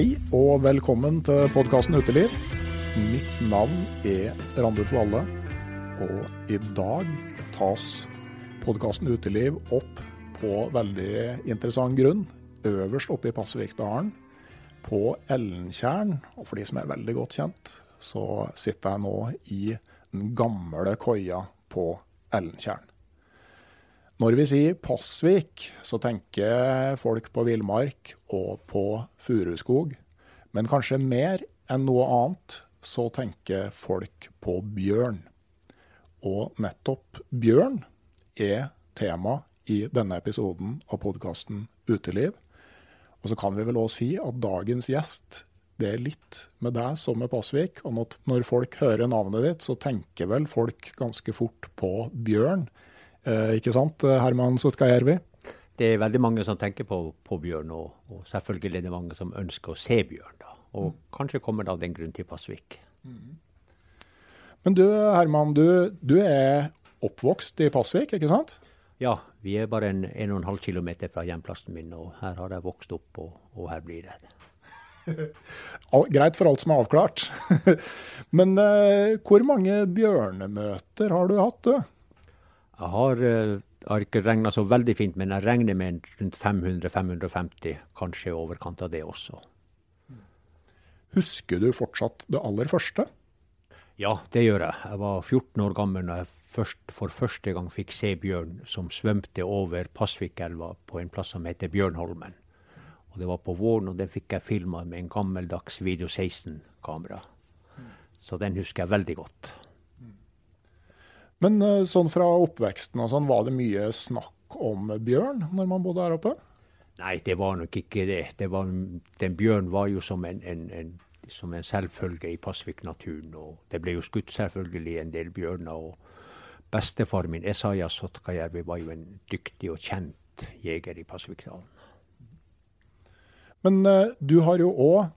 Hei og velkommen til podkasten Uteliv. Mitt navn er Randulf Valle, og i dag tas podkasten Uteliv opp på veldig interessant grunn. Øverst oppe i Pasvikdalen, på Ellentjern. Og for de som er veldig godt kjent, så sitter jeg nå i den gamle koia på Ellentjern. Når vi sier Pasvik, så tenker folk på villmark og på furuskog. Men kanskje mer enn noe annet så tenker folk på bjørn. Og nettopp bjørn er tema i denne episoden av podkasten Uteliv. Og så kan vi vel òg si at dagens gjest det er litt med deg som med Pasvik. Og når folk hører navnet ditt, så tenker vel folk ganske fort på bjørn. Eh, ikke sant, Herman Sutkajärvi? Det er veldig mange som tenker på, på bjørn, og, og, selvfølgelig er det mange som ønsker å se bjørn. da, Og mm. kanskje kommer det av den grunn til Pasvik. Mm. Men du Herman, du, du, er oppvokst i Pasvik, ikke sant? Ja, vi er bare en 1,5 km fra hjemplassen min, og her har jeg vokst opp, og, og her blir det. Greit for alt som er avklart. Men uh, hvor mange bjørnemøter har du hatt, du? Jeg har, uh, har ikke regna så veldig fint, men jeg regner med rundt 500-550, kanskje i overkant av det også. Husker du fortsatt det aller første? Ja, det gjør jeg. Jeg var 14 år gammel da jeg først, for første gang fikk se bjørn som svømte over Pasvikelva på en plass som heter Bjørnholmen. Og Det var på våren, og den fikk jeg filma med en gammeldags Video 16-kamera. Så den husker jeg veldig godt. Men eh, sånn fra oppveksten og sånn, var det mye snakk om bjørn når man bodde her oppe? Nei, det var nok ikke det. det var, den bjørn var jo som en, en, en, som en selvfølge i Pasvik-naturen. Og det ble jo skutt selvfølgelig en del bjørner. og Bestefar min, Esaya Sotkajärvi, var jo en dyktig og kjent jeger i Pasvikdalen. Men uh, du har jo òg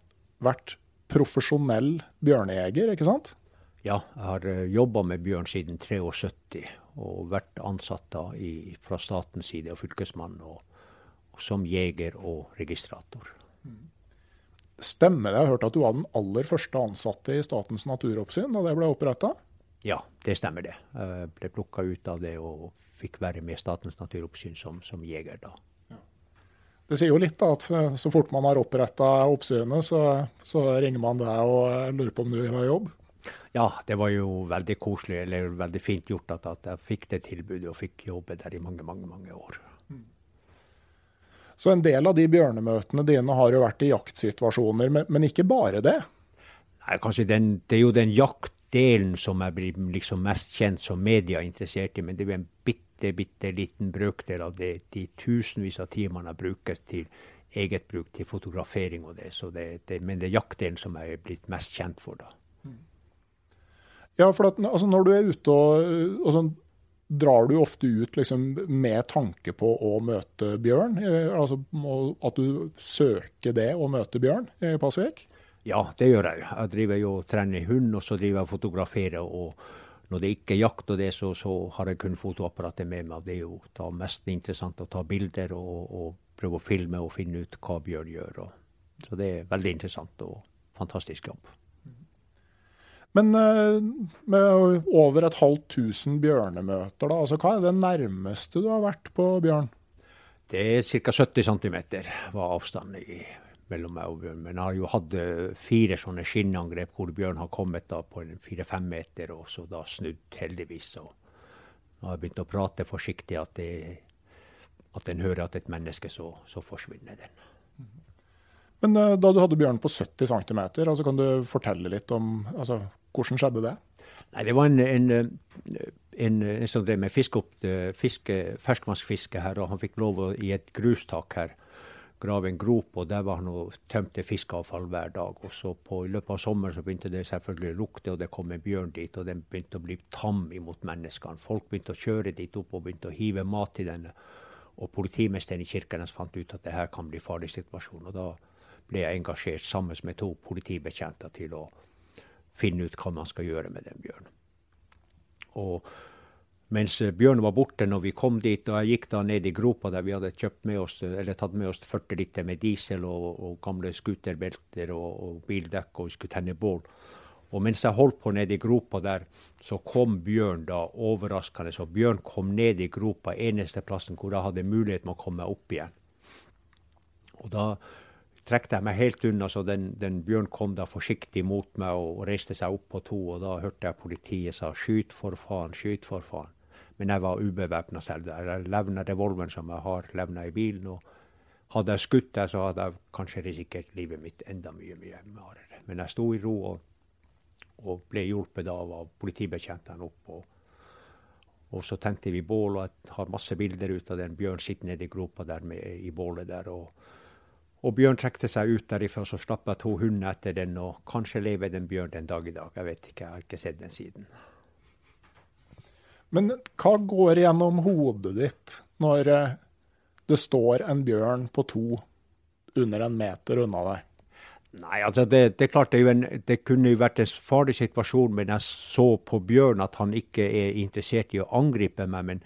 vært profesjonell bjørnejeger, ikke sant? Ja, jeg har eh, jobba med bjørn siden 73, og vært ansatt da i, fra statens side og fylkesmann, og, og, som jeger og registrator. Stemmer det? Jeg har hørt at du var den aller første ansatte i Statens naturoppsyn da det ble oppretta? Ja, det stemmer det. Jeg ble plukka ut av det og fikk være med Statens naturoppsyn som, som jeger da. Det sier jo litt da, at eh, så fort man har oppretta oppsynet, så, så, ringer man deg og lurer på om du vil ha jobb? Ja, det var jo veldig koselig, eller veldig fint gjort at, at jeg fikk det tilbudet og fikk jobbe der i mange, mange, mange år. Så en del av de bjørnemøtene dine har jo vært i jaktsituasjoner, men, men ikke bare det? Nei, kanskje den, Det er jo den jaktdelen som jeg blir liksom mest kjent som media interessert i, men det er jo en bitte, bitte liten brøkdel av det, de tusenvis av timene jeg bruker til eget bruk, til fotografering og det. det, det men det er jaktdelen som jeg er blitt mest kjent for da. Ja, for at, altså, når du er ute og, og sånn, drar du ofte ut liksom, med tanke på å møte bjørn? Eh, altså At du søker det å møte bjørn i Pasvik? Ja, det gjør jeg. Jeg driver jo og trener hund, og så driver jeg og fotograferer. og når det ikke er jakt og det, så, så har jeg kun fotoapparatet med meg. Det er jo da mest interessant å ta bilder og, og prøve å filme og finne ut hva bjørn gjør. Og, så det er veldig interessant og fantastisk jobb. Men uh, med over et halvt tusen bjørnemøter, da, altså hva er det nærmeste du har vært på bjørn? Det er ca. 70 cm var avstanden i, mellom meg og bjørn. Men jeg har jo hatt eh, fire sånne skinnangrep hvor bjørn har kommet da på fire-fem meter, og så da snudd, heldigvis. Og nå har jeg begynt å prate forsiktig at, det, at en hører at et menneske, så, så forsvinner den. Men uh, da du hadde bjørn på 70 cm, altså kan du fortelle litt om altså, hvordan skjedde det? Nei, Det var en, en, en, en som drev med fiske, ferskvannsfiske her, og han fikk lov å, i et grustak her grave en grop, og der var han og tømte fiskeavfall hver dag. Og så på, I løpet av sommeren så begynte det selvfølgelig å lukte, og det kom en bjørn dit. Og den begynte å bli tam imot menneskene. Folk begynte å kjøre dit opp og begynte å hive mat i denne. Og politimesteren i Kirkenes fant ut at det her kan bli farlig situasjon. Og da ble jeg engasjert sammen med to politibetjenter til å finne ut hva man skal gjøre med den bjørnen. Og mens bjørnen var borte når vi kom dit, og jeg gikk da ned i gropa der vi hadde kjøpt med oss, eller tatt med oss 40 liter med diesel og, og gamle skuterbelter og, og, bildekk, og skulle tenne bål. Og mens jeg holdt på nede i gropa der, så kom Bjørn da overraskende. Så Bjørn kom ned i gropa, eneste plassen hvor jeg hadde mulighet med å komme opp igjen. Og da trekte jeg meg helt unna, så den, den Bjørn kom da forsiktig mot meg og reiste seg opp på to. Og da hørte jeg politiet sa 'skyt for faen, skyt for faen'. Men jeg var ubevæpna selv. Jeg levna revolveren som jeg har, levna i bilen. og hadde jeg skutt der, så hadde jeg kanskje risikert livet mitt enda mye mye hardere. Men jeg sto i ro og, og ble hjulpet av, av politibetjentene opp. Og, og, så tente vi bål, og jeg har masse bilder ut av den Bjørn sitter nede i gropa der med, i bålet der. og og Bjørn trekte seg ut derifra, så slapp jeg to hunder etter den. Og kanskje lever den bjørn den dag i dag. Jeg vet ikke, jeg har ikke sett den siden. Men hva går gjennom hodet ditt når eh, det står en bjørn på to under en meter unna deg? Nei, altså det, det, er klart det, en, det, kunne jo vært en farlig situasjon, men jeg så på Bjørn at han ikke er interessert i å angripe meg. Men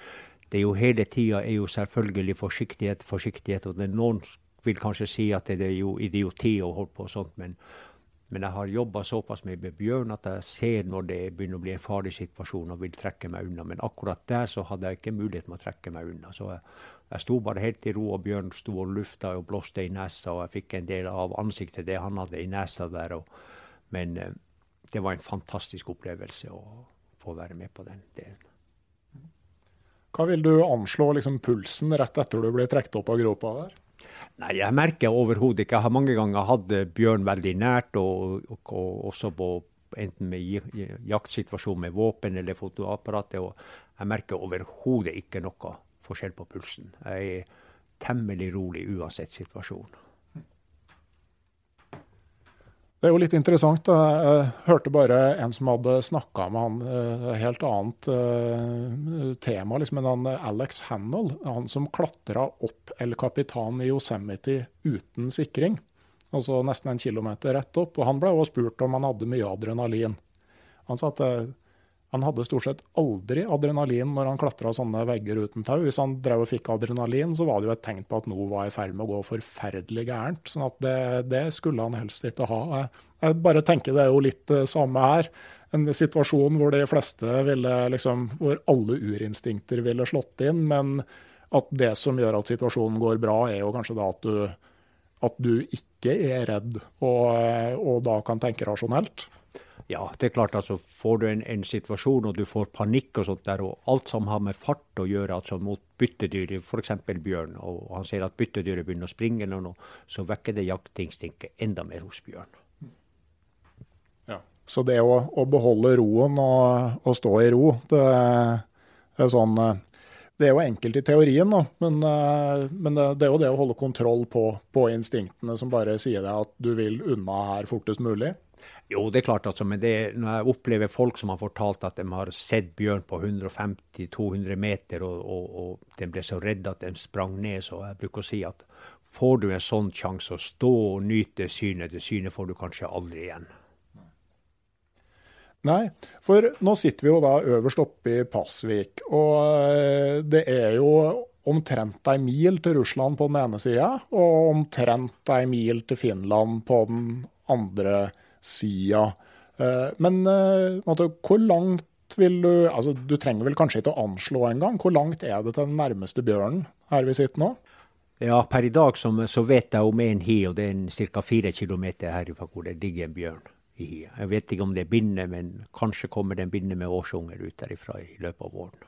det er jo hele tida er jo selvfølgelig forsiktighet, forsiktighet. Og det er noen vil kanskje si at det er jo idioti å holde på sånt, men, men jeg har jobba såpass med bjørn at jeg ser når det begynner å bli en farlig situasjon og vil trekke meg unna. Men akkurat der så hadde jeg ikke mulighet til å trekke meg unna. Så jeg, jeg sto bare helt i ro, og bjørn sto og lufta og blåste i nesa, og jeg fikk en del av ansiktet det han hadde i nesa der. Og, men eh, det var en fantastisk opplevelse å få være med på den delen. Hva vil du anslå liksom, pulsen rett etter du ble trukket opp av gropa der? Nei, jeg merker overhodet ikke. Jeg har mange ganger hatt bjørn veldig nært, og, og, og også på enten med jaktsituasjon med våpen eller fotoapparatet. Og jeg merker overhodet ikke noe forskjell på pulsen. Jeg er temmelig rolig uansett situasjon. Det er jo litt interessant. Jeg hørte bare en som hadde snakka med han eh, helt annet uh, tema. Liksom, men han Alex Hannell, han som klatra opp El Capitan i Yosemite uten sikring. Altså nesten en kilometer rett opp. Og han ble også spurt om han hadde mye adrenalin. Han sa at han hadde stort sett aldri adrenalin når han klatra sånne vegger uten tau. Hvis han drev og fikk adrenalin, så var det jo et tegn på at noe var i ferd med å gå forferdelig gærent. sånn at det, det skulle han helst ikke ha. Jeg, bare tenker det er jo litt det samme her. En situasjon hvor de fleste ville liksom, hvor alle urinstinkter ville slått inn. Men at det som gjør at situasjonen går bra, er jo kanskje da at du, at du ikke er redd og, og da kan tenke rasjonelt. Ja, det er klart. altså Får du en, en, situasjon og du får panikk og sånt der, og alt som har med fart å gjøre, altså mot byttedyr, f.eks. bjørn, og han ser at byttedyret begynner å springe, eller noe, så vekker det jaktinstinktet enda mer hos bjørn. Ja, Så det å, å beholde roen og, og, stå i ro, det, er sånn det er jo enkelt i teorien, da, men, men, det er jo det å holde kontroll på, på instinktene som bare sier deg at du vil unna her fortest mulig. Jo, det er klart, altså, men det, når jeg opplever folk som har fortalt at de har sett bjørn på 150-200 meter, og, og, og de ble så redde at de sprang ned, så jeg bruker å si at får du en sånn sjanse å stå og nyte synet, det synet får du kanskje aldri igjen. Nei, for nå sitter vi jo da øverst oppe i Pasvik, og eh, det er jo omtrent ei mil til Russland på den ene sida, og omtrent ei mil til Finland på den andre sida sida. Eh, men eh, hvor langt vil du altså Du trenger vel kanskje ikke å anslå engang. Hvor langt er det til den nærmeste bjørnen her vi sitter nå? Ja, per i dag som, så vet jeg om en hi, og det er ca. fire km herfra hvor det ligger en bjørn i hi. Jeg vet ikke om det er binne, men kanskje kommer det en binne med årsunger ut derifra i løpet av våren.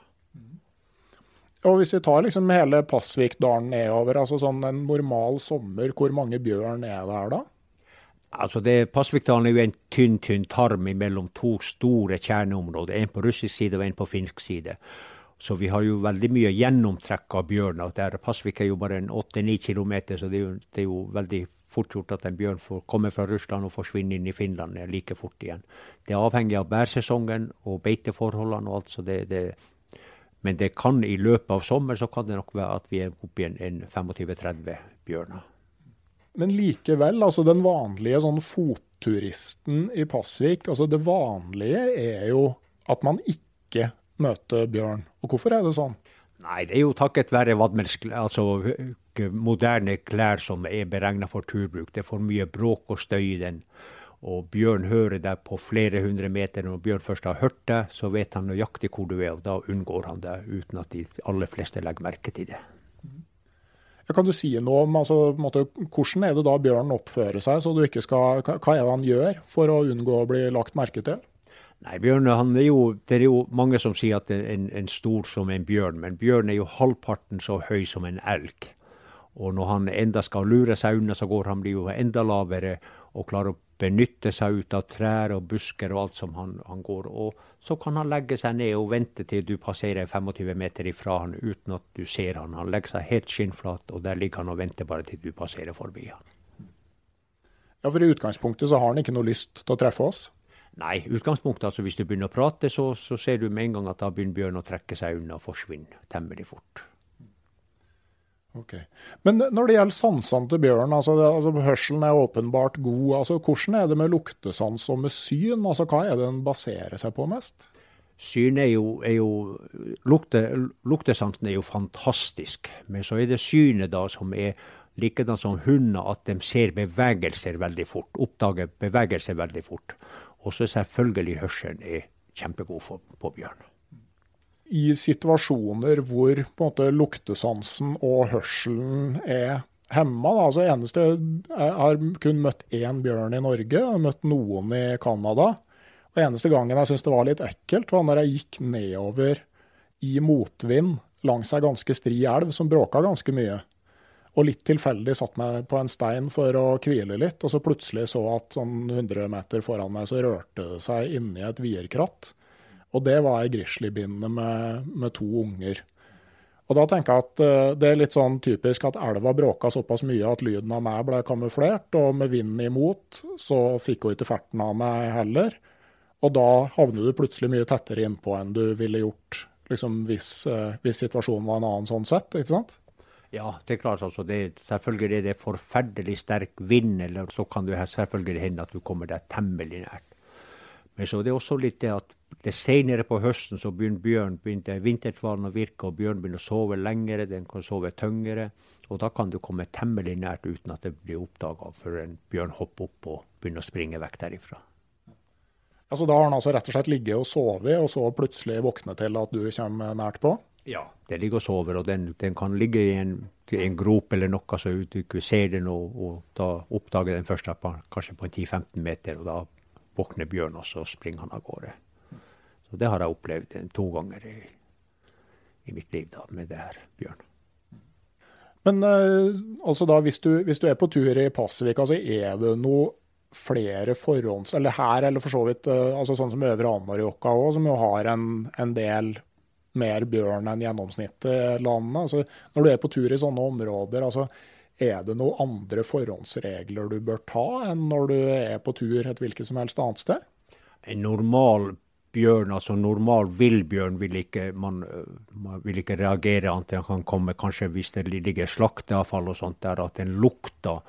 Og Hvis vi tar liksom hele Pasvikdalen nedover, altså sånn en normal sommer, hvor mange bjørn er det her da? Altså det, Pasvikdalen er jo en tynn tynn tarm mellom to store kjerneområder. En på russisk side og en på finsk side. Så vi har jo veldig mye gjennomtrekk av bjørner. Der Pasvik er jo bare en 8-9 km, så det er, jo, det er, jo, veldig fort gjort at en bjørn får komme fra Russland og forsvinne inn i Finland like fort igjen. Det er avhengig av bærsesongen og beiteforholdene og alt. så det, det men det kan i løpet av sommer så kan det nok være at vi er oppe i en, en 25-30 bjørner. Men likevel, altså den vanlige sånn fotturisten i Pasvik, altså det vanlige er jo at man ikke møter bjørn. Og hvorfor er det sånn? Nei, det er jo takket være altså moderne klær som er beregna for turbruk. Det er for mye bråk og støy i den. Og bjørn hører deg på flere hundre meter. Når bjørn først har hørt deg, så vet han nøyaktig hvor du er, og da unngår han deg uten at de aller fleste legger merke til det. Kan du si noe om altså, måte, hvordan er det da bjørnen oppfører seg, så du ikke skal, hva er det han gjør for å unngå å bli lagt merke til? Nei, bjørn, er jo, Det er jo mange som sier at en, en stor som en bjørn, men bjørn er jo halvparten så høy som en elg. Og når han enda skal lure seg unna, så går han blir jo enda lavere og klarer å benytte seg ut av trær og busker og alt som han, han, går. Og så kan han legge seg ned og vente til du passerer 25 meter ifra han uten at du ser han. Han legger seg helt skinnflat, og der ligger han og venter bare til du passerer forbi han. Ja, for i utgangspunktet så har han ikke noe lyst til å treffe oss? Nei, utgangspunktet altså hvis du begynner å prate, så, så ser du med en gang at da begynner bjørnen å trekke seg unna og forsvinne temmelig fort. Ok. Men når det gjelder sansene til bjørn, altså, altså, hørselen er åpenbart god. altså Hvordan er det med luktesans og med syn? altså Hva er det den baserer seg på mest? Syn er jo, er jo lukte, Luktesansen er jo fantastisk. Men så er det synet da som er likedan som hunder, at de ser bevegelser veldig fort. Oppdager bevegelser veldig fort. Og så selvfølgelig hørselen er kjempegod for, på bjørn i situasjoner hvor måte luktesansen og hørselen er hemma. Altså, eneste, jeg har kun møtt én bjørn i Norge, jeg har møtt noen i Canada. Og eneste gangen jeg syntes det var litt ekkelt, var når jeg gikk nedover i motvind langs ei ganske stri elv som bråka ganske mye. Og litt tilfeldig satt meg på en stein for å hvile litt, og så plutselig så at sånn 100 meter foran meg så rørte det seg inni et vierkratt. Og det var ei grizzlybinne med, med, to unger. Og da tenker jeg at uh, det er litt sånn typisk at elva bråka såpass mye at lyden av meg ble kamuflert, og med vinden imot så fikk hun ikke ferten av meg heller. Og da havner du plutselig mye tettere innpå enn du ville gjort liksom, hvis, uh, hvis, situasjonen var en annen sånn sett, ikke sant? Ja, det er klart. altså. Det, selvfølgelig er det forferdelig sterk vind, eller så kan det selvfølgelig hende at du kommer deg temmelig nært. Men så er også litt det at det senere på høsten så begynner bjørn, begynte vintertvalen å virke, og bjørn begynner å sove lengre, den kan sove tyngre. Og da kan du komme temmelig nært uten at det blir oppdaga før en bjørn hopper opp og begynner å springe vekk derifra. Altså Da har han altså rett og slett ligget og sovet, og så plutselig våkne til at du kommer nært på? Ja, den ligger og sover, og den, den kan ligge i en, en, grop eller noe så du ikke ser den, og, og da oppdager den først kanskje på 10-15 meter. og da våkner bjørn, og så springer han av gårde. Så det har jeg opplevd to ganger i, i mitt liv da, med det her bjørn. Men uh, altså da, hvis du, hvis du, er på tur i Pasvik, altså er det noe flere forhånds... Eller her, eller for så vidt uh, altså sånn som Øvre Anárjohka òg, som jo har en, en, del mer bjørn enn gjennomsnittet landet. Altså, når du er på tur i sånne områder, altså, er det noen andre forhåndsregler du bør ta enn når du er på tur et hvilket som helst annet sted? En normal bjørn, altså normal villbjørn, vil ikke, man, man, vil ikke reagere annet enn kan komme kanskje hvis det ligger slakteavfall og sånt der, at den lukter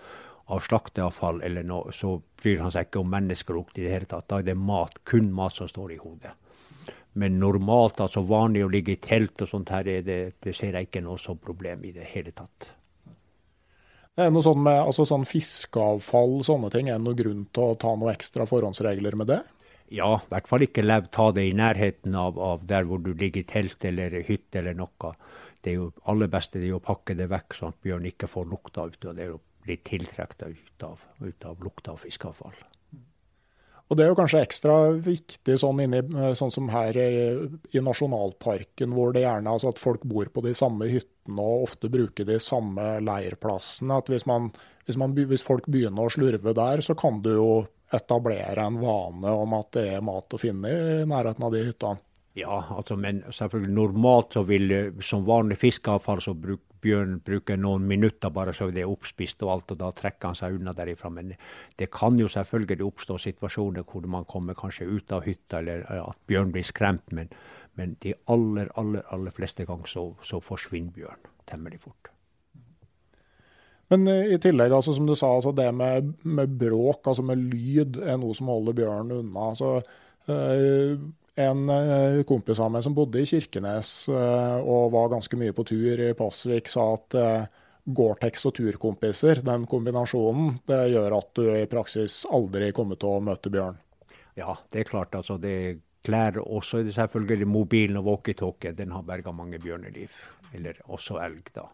av slakteavfall eller noe, så bryr han seg ikke om menneskelukt i det hele tatt. Da er det mat, kun mat som står i hodet. Men normalt, altså vanlig å ligge i telt og sånt her, det, det ser jeg ikke noe som problem i det hele tatt. Det er noe sånn med altså sånn fiskeavfall, sånne ting. Er det noen grunn til å ta noen ekstra forhåndsregler med det? Ja, i hvert fall ikke ta det i nærheten av, av, der hvor du ligger i telt eller hytte eller noe. Det er jo aller beste det er å pakke det vekk, sånn at bjørn ikke får lukta ut. og Det er jo bli tiltrukket ut ut av lukta av fiskeavfall. Og Det er jo kanskje ekstra viktig sånn, inni, sånn som her i, i, nasjonalparken, hvor det gjerne altså at folk bor på de samme hyttene og ofte bruker de samme leirplassene. at hvis, man, hvis, man, hvis folk begynner å slurve der, så kan du jo etablere en vane om at det er mat å finne i nærheten av de hyttene. Ja, altså, men selvfølgelig normalt så vil som vanlig fiskeavfall så bruk, bjørn bruker noen minutter bare så det er oppspist og alt, og da trekker han seg unna derifra. Men det kan jo selvfølgelig oppstå situasjoner hvor man kommer kanskje ut av hytta, eller at bjørn blir skremt. Men, men de aller, aller, aller fleste ganger så, så forsvinner bjørn temmelig fort. Men i tillegg, altså, som du sa, altså, det med, med, bråk, altså med lyd, er noe som holder bjørnen unna. Altså, øh, en øh, kompis av meg som bodde i Kirkenes øh, og var ganske mye på tur i Pasvik, sa at Gore-Tex og turkompiser, den kombinasjonen, det gjør at du i praksis aldri kommer til å møte bjørn. Ja, det er klart. altså det klær også selvfølgelig mobilen og walkietalkie. Den har berga mange bjørneliv. Eller også elg, da.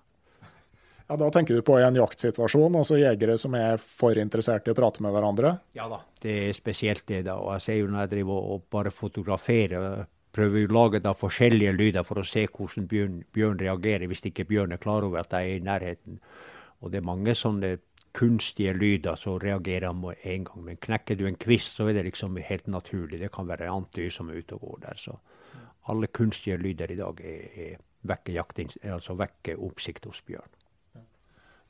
Ja, Da tenker du på en jaktsituasjon, altså jegere som er for interessert i å prate med hverandre? Ja da, det er spesielt det. da. Og jeg ser jo når jeg driver og bare fotograferer, prøver å lage da forskjellige lyder for å se hvordan bjørn, bjørn reagerer hvis ikke bjørn er klar over at jeg er i nærheten. Og det er mange sånne kunstige lyder, så reagerer med en gang. Men knekker du en kvist, så er det liksom helt naturlig. Det kan være antyr som er ute og går der. Så alle kunstige lyder i dag er, er vekker, altså vekker oppsikt hos bjørn.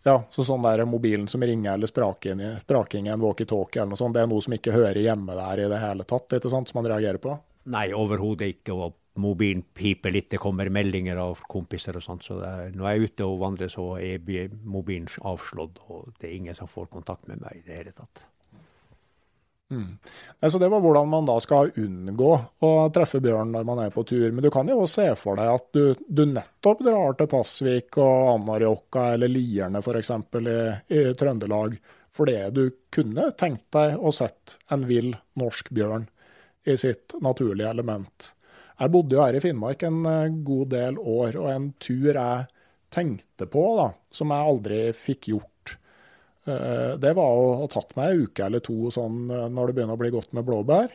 Ja, så sånn der mobilen som ringer eller spraking, spraking i en walkietalkie eller noe sånt, det er noe som ikke hører hjemme der i det hele tatt, ikke sant, som man reagerer på? Nei, overhodet ikke. og Mobilen piper litt, det kommer meldinger av kompiser og sånt. Så er, når jeg er ute og vandrer, så er mobilen avslått, og det er ingen som får kontakt med meg i det hele tatt. Mm. Så Det var hvordan man da skal unngå å treffe bjørn når man er på tur. Men du kan jo også se for deg at du, du nettopp drar til Pasvik og Anarjokka eller Lierne f.eks. I, i Trøndelag fordi du kunne tenkt deg å sett en vill norsk bjørn i sitt naturlige element. Jeg bodde jo her i Finnmark en eh, god del år, og en tur jeg tenkte på, da, som jeg aldri fikk gjort det var å ha tatt meg ei uke eller to sånn eh, når det begynner å bli godt med blåbær.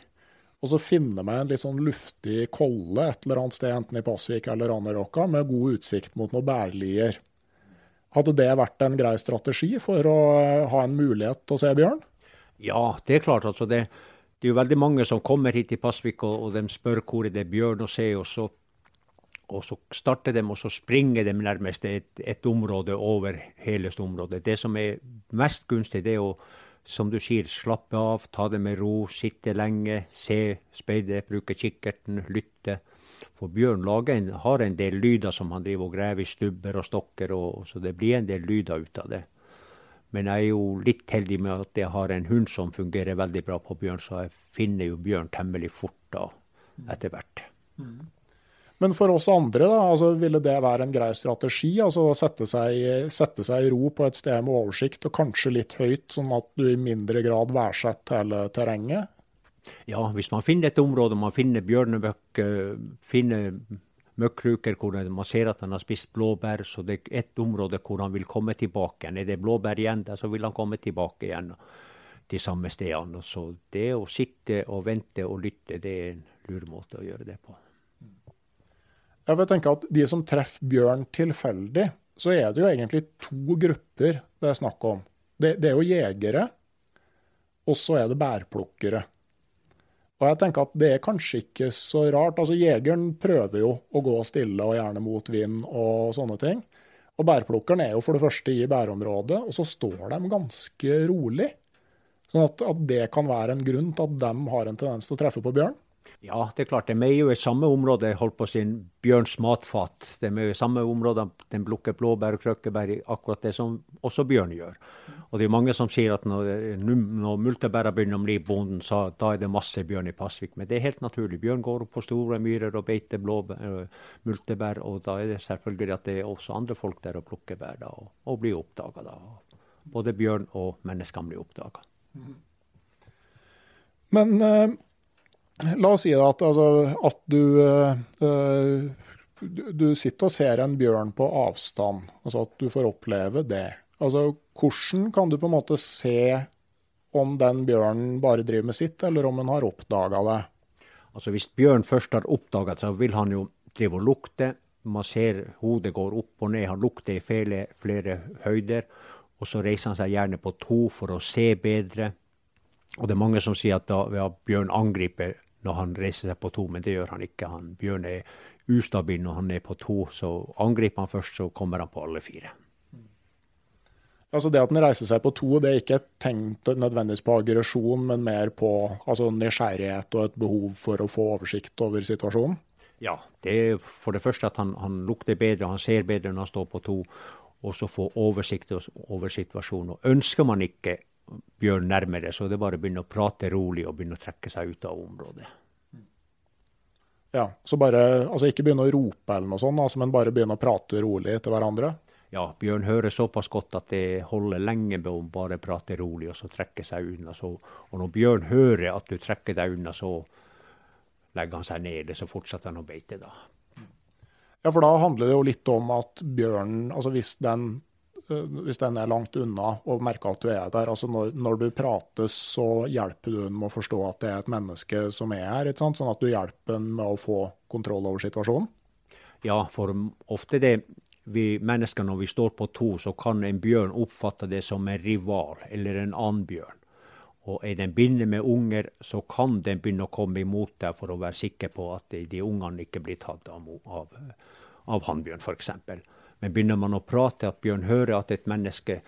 Og så finne meg en litt sånn luftig kolle et eller annet sted, enten i Pasvik eller Randeråka, med god utsikt mot noen bærlier. Hadde det vært en grei strategi for å eh, ha en mulighet til å se bjørn? Ja, det er klart. altså det, det er jo veldig mange som kommer hit til Pasvik og, og de spør hvor det er bjørn å se. og så og så starter de, og så springer de nærmest et, et område over hele området. Det som er mest gunstig, det er å, som du sier, slappe av, ta det med ro, sitte lenge, se, speide, bruke kikkerten, lytte. For Bjørn en, har en del lyder som han driver og graver i stubber og stokker, og, så det blir en del lyder ut av det. Men jeg er jo litt heldig med at jeg har en hund som fungerer veldig bra på bjørn, så jeg finner jo bjørn temmelig fort da, etter hvert. Mm. Men for oss andre da, altså, ville det være en grei strategi? altså sette seg, sette seg, i ro på et sted med oversikt, og kanskje litt høyt, sånn at du i mindre grad verdsetter hele terrenget? Ja, hvis man finner et område, man finner bjørnebøk, finner møkkruker hvor man ser at han har spist blåbær, så det er et område hvor han vil komme tilbake igjen. Er det blåbær igjen der, så vil han komme tilbake igjen. de samme stedene. Så det å sitte og vente og lytte, det er en lur måte å gjøre det på. Jeg vil tenke at De som treffer bjørn tilfeldig, så er det jo egentlig to grupper det er snakk om. Det, det er jo jegere, og så er det bærplukkere. Og jeg tenker at det er kanskje ikke så rart. Altså Jegeren prøver jo å gå stille og gjerne mot vind og sånne ting. Og bærplukkeren er jo for det første i bærområdet, og så står de ganske rolig. Sånn at, at det kan være en grunn til at de har en tendens til å treffe på bjørn. Ja, det er klart. De er jo i samme område, holdt på sin bjørns matfat. De er jo i samme område, den plukker blåbær og krøkkebær, akkurat det som også bjørn gjør. Og det er mange som sier at når, når multebæra begynner å bli bonden, så da er det masse bjørn i Pasvik. Men det er helt naturlig. Bjørn går på store myrer og beiter blåbær, øh, multebær, og da er det selvfølgelig at det er også andre folk der og plukker bær da, og, og blir oppdaga da. Både bjørn og menneskene blir oppdaga. Men uh La oss si at, altså, at du, uh, du, sitter og ser en bjørn på avstand, altså at du får oppleve det. Altså, Hvordan kan du på en måte se om den bjørnen bare driver med sitt, eller om den har oppdaga det? Altså Hvis bjørn først har oppdaga det, så vil han jo drive og lukte. Man ser hodet går opp og ned, han lukter i flere, flere høyder. Og så reiser han seg gjerne på to for å se bedre. Og det er mange som sier at da ja, bjørn angriper når han reiser seg på to, men det gjør han ikke. Han, Bjørn er ustabil når han er på to, så angriper han først, så kommer han på alle fire. Altså Det at den reiser seg på to, det er ikke et tegn nødvendigvis på aggresjon, men mer på altså nysgjerrighet og et behov for å få oversikt over situasjonen? Ja, det er for det første at han, han lukter bedre, han ser bedre når han står på to, og så få oversikt over situasjonen. Og Ønsker man ikke bjørn nærmere, så det er bare å begynne å prate rolig og begynne å trekke seg ut av området. Ja, Så bare, altså ikke begynne å rope eller noe sånt, altså, men bare begynne å prate rolig til hverandre? Ja, bjørn hører såpass godt at det holder lenge med å bare prate rolig og så trekke seg unna. Så, og når bjørn hører at du trekker deg unna, så legger han seg nede, så fortsetter han å beite da. Ja, for da handler det jo litt om at bjørnen, altså hvis den hvis den er langt unna og merker at du er der. Altså når, når, du prater, så hjelper du den med å forstå at det er et menneske som er her. Sånn at du hjelper den med å få kontroll over situasjonen? Ja, for ofte det vi mennesker når vi står på to, så kan en bjørn oppfatte det som en rival eller en annen bjørn. Og er den bindet med unger, så kan den begynne å komme imot deg for å være sikker på at de, de ungene ikke blir tatt av, av, av hannbjørn, f.eks. Men begynner man å prate, at Bjørn hører at et menneske,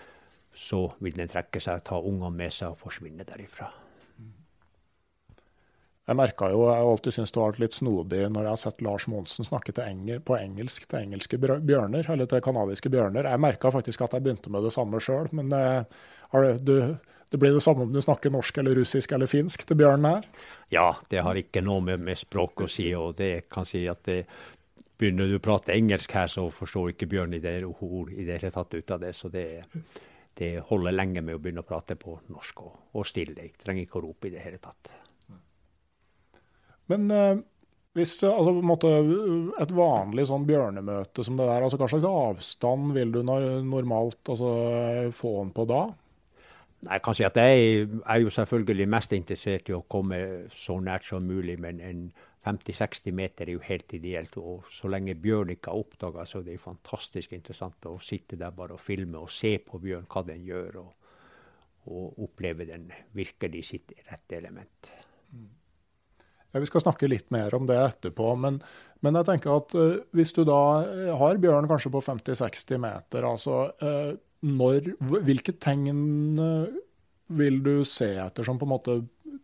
så vil den trekke seg, ta ungene med seg og forsvinne derifra. Jeg merka jo, jeg har alltid syntes det var litt snodig når jeg har sett Lars Monsen snakke engel, på engelsk til engelske bjørner, eller til canadiske bjørner. Jeg merka faktisk at jeg begynte med det samme sjøl, men eh, det, det, blir det samme om du snakker norsk eller russisk eller finsk til bjørnen her? Ja, det har ikke noe med, med språk å si, og det kan si at det, begynner du å prate engelsk her, så forstår ikke Bjørn i det ord i det hele tatt ut av det. Så det, det, holder lenge med å begynne å prate på norsk og, og stille. Jeg trenger ikke å rope i det hele tatt. Men eh, hvis altså, måte, et vanlig sånn bjørnemøte som det der, altså, hva slags avstand vil du normalt altså, få den på da? Jeg kan si at jeg er jo selvfølgelig mest interessert i å komme så nært som mulig, men en 50-60 meter er jo helt ideelt. Og så lenge bjørn ikke har oppdaga, så det er fantastisk interessant å sitte der bare og filme og se på bjørn, hva den gjør, og, og oppleve den virkelig sitt rette element. Ja, Vi skal snakke litt mer om det etterpå, men, men jeg tenker at uh, hvis du da eh, har bjørn kanskje på 50-60 meter, altså uh, når, hvilke tegn vil du se etter som på en måte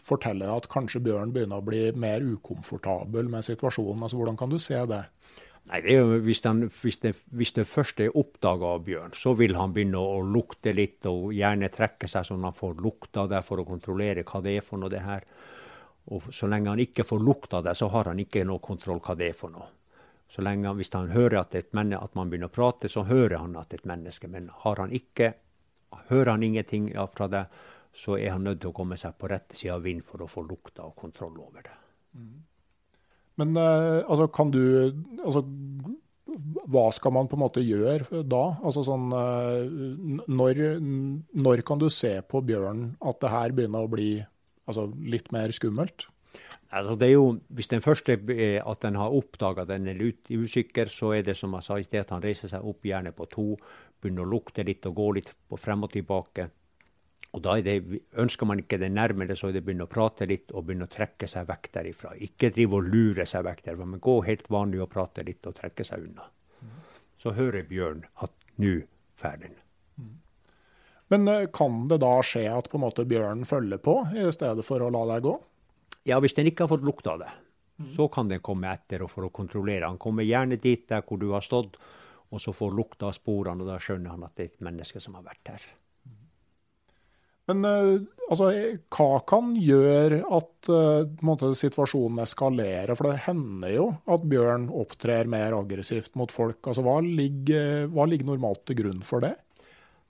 forteller at kanskje bjørn begynner å bli mer ukomfortabel med situasjonen? Altså, Hvordan kan du se det? Nei, det jo, hvis, den, hvis, det, hvis, det, først er oppdaga av bjørn, så vil han begynne å lukte litt og gjerne trekke seg sånn han får lukta det for å kontrollere hva det er for noe. det her. Og Så lenge han ikke får lukta det, så har han ikke noe kontroll hva det er for noe. Så lenge, Hvis han hører at, et, at man begynner å prate, så hører han at det er et menneske. Men har han ikke, hører han ingenting fra det, så er han nødt til å komme seg på rette side av vind for å få lukta og kontroll over det. Men uh, altså, kan du altså, hva skal man på en måte gjøre da? Altså sånn, når, når kan du se på bjørn at det her begynner å bli altså, litt mer skummelt? Altså det er jo, Hvis den første er at den har oppdaga den er usikker, så er det som jeg sa i sted, at han reiser seg opp gjerne på to, begynner å lukte litt og gå litt på frem og tilbake. Og da det, Ønsker man ikke det nærmere, så er det begynne å prate litt og begynne å trekke seg vekk derifra. Ikke drive og lure seg vekk derfra, men gå helt vanlig og prate litt og trekke seg unna. Så hører bjørn at nå ferden. den. Men eh, kan det da skje at på en måte bjørnen følger på, i stedet for å la deg gå? Ja, hvis den ikke har fått lukta det, så kan den komme etter og for å kontrollere. Han kommer gjerne dit der hvor du har stått, og så får lukta av sporene, og da skjønner han at det er et menneske som har vært her. Men uh, altså, hva kan gjøre at uh, situasjonen eskalerer? For det hender jo at bjørn opptrer mer aggressivt mot folk. Altså, hva, ligger, hva ligger normalt til grunn for det?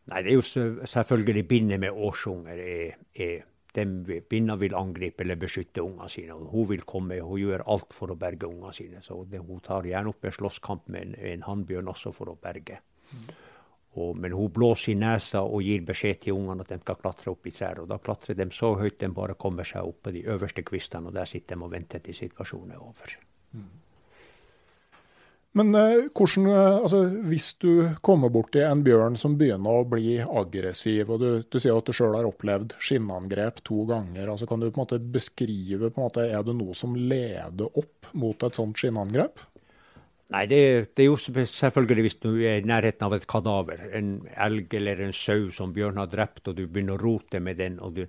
Nei, Det er jo selvfølgelig bindet med årsunger er, er dem binna vil angripe eller beskytte ungene sine. og Hun vil komme, hun gjør alt for å berge ungene sine. så det, Hun tar gjerne opp en slåsskamp med en, en hannbjørn også for å berge. Mm. Og, men hun blåser i nesa og gir beskjed til ungene at de skal klatre opp i trær. og Da klatrer de så høyt de bare kommer seg opp på de øverste kvistene, og der sitter de og venter til situasjonen er over. Mm. Men eh, hvordan, eh, altså, hvis du kommer borti en bjørn som begynner å bli aggressiv, og du, du sier at du sjøl har opplevd skinnangrep to ganger, altså, kan du på en måte beskrive på en måte, Er det noe som leder opp mot et sånt skinnangrep? Nei, det, det, er jo selvfølgelig hvis du er i nærheten av et kadaver, en elg eller en sau som bjørn har drept, og du begynner å rote med den. og du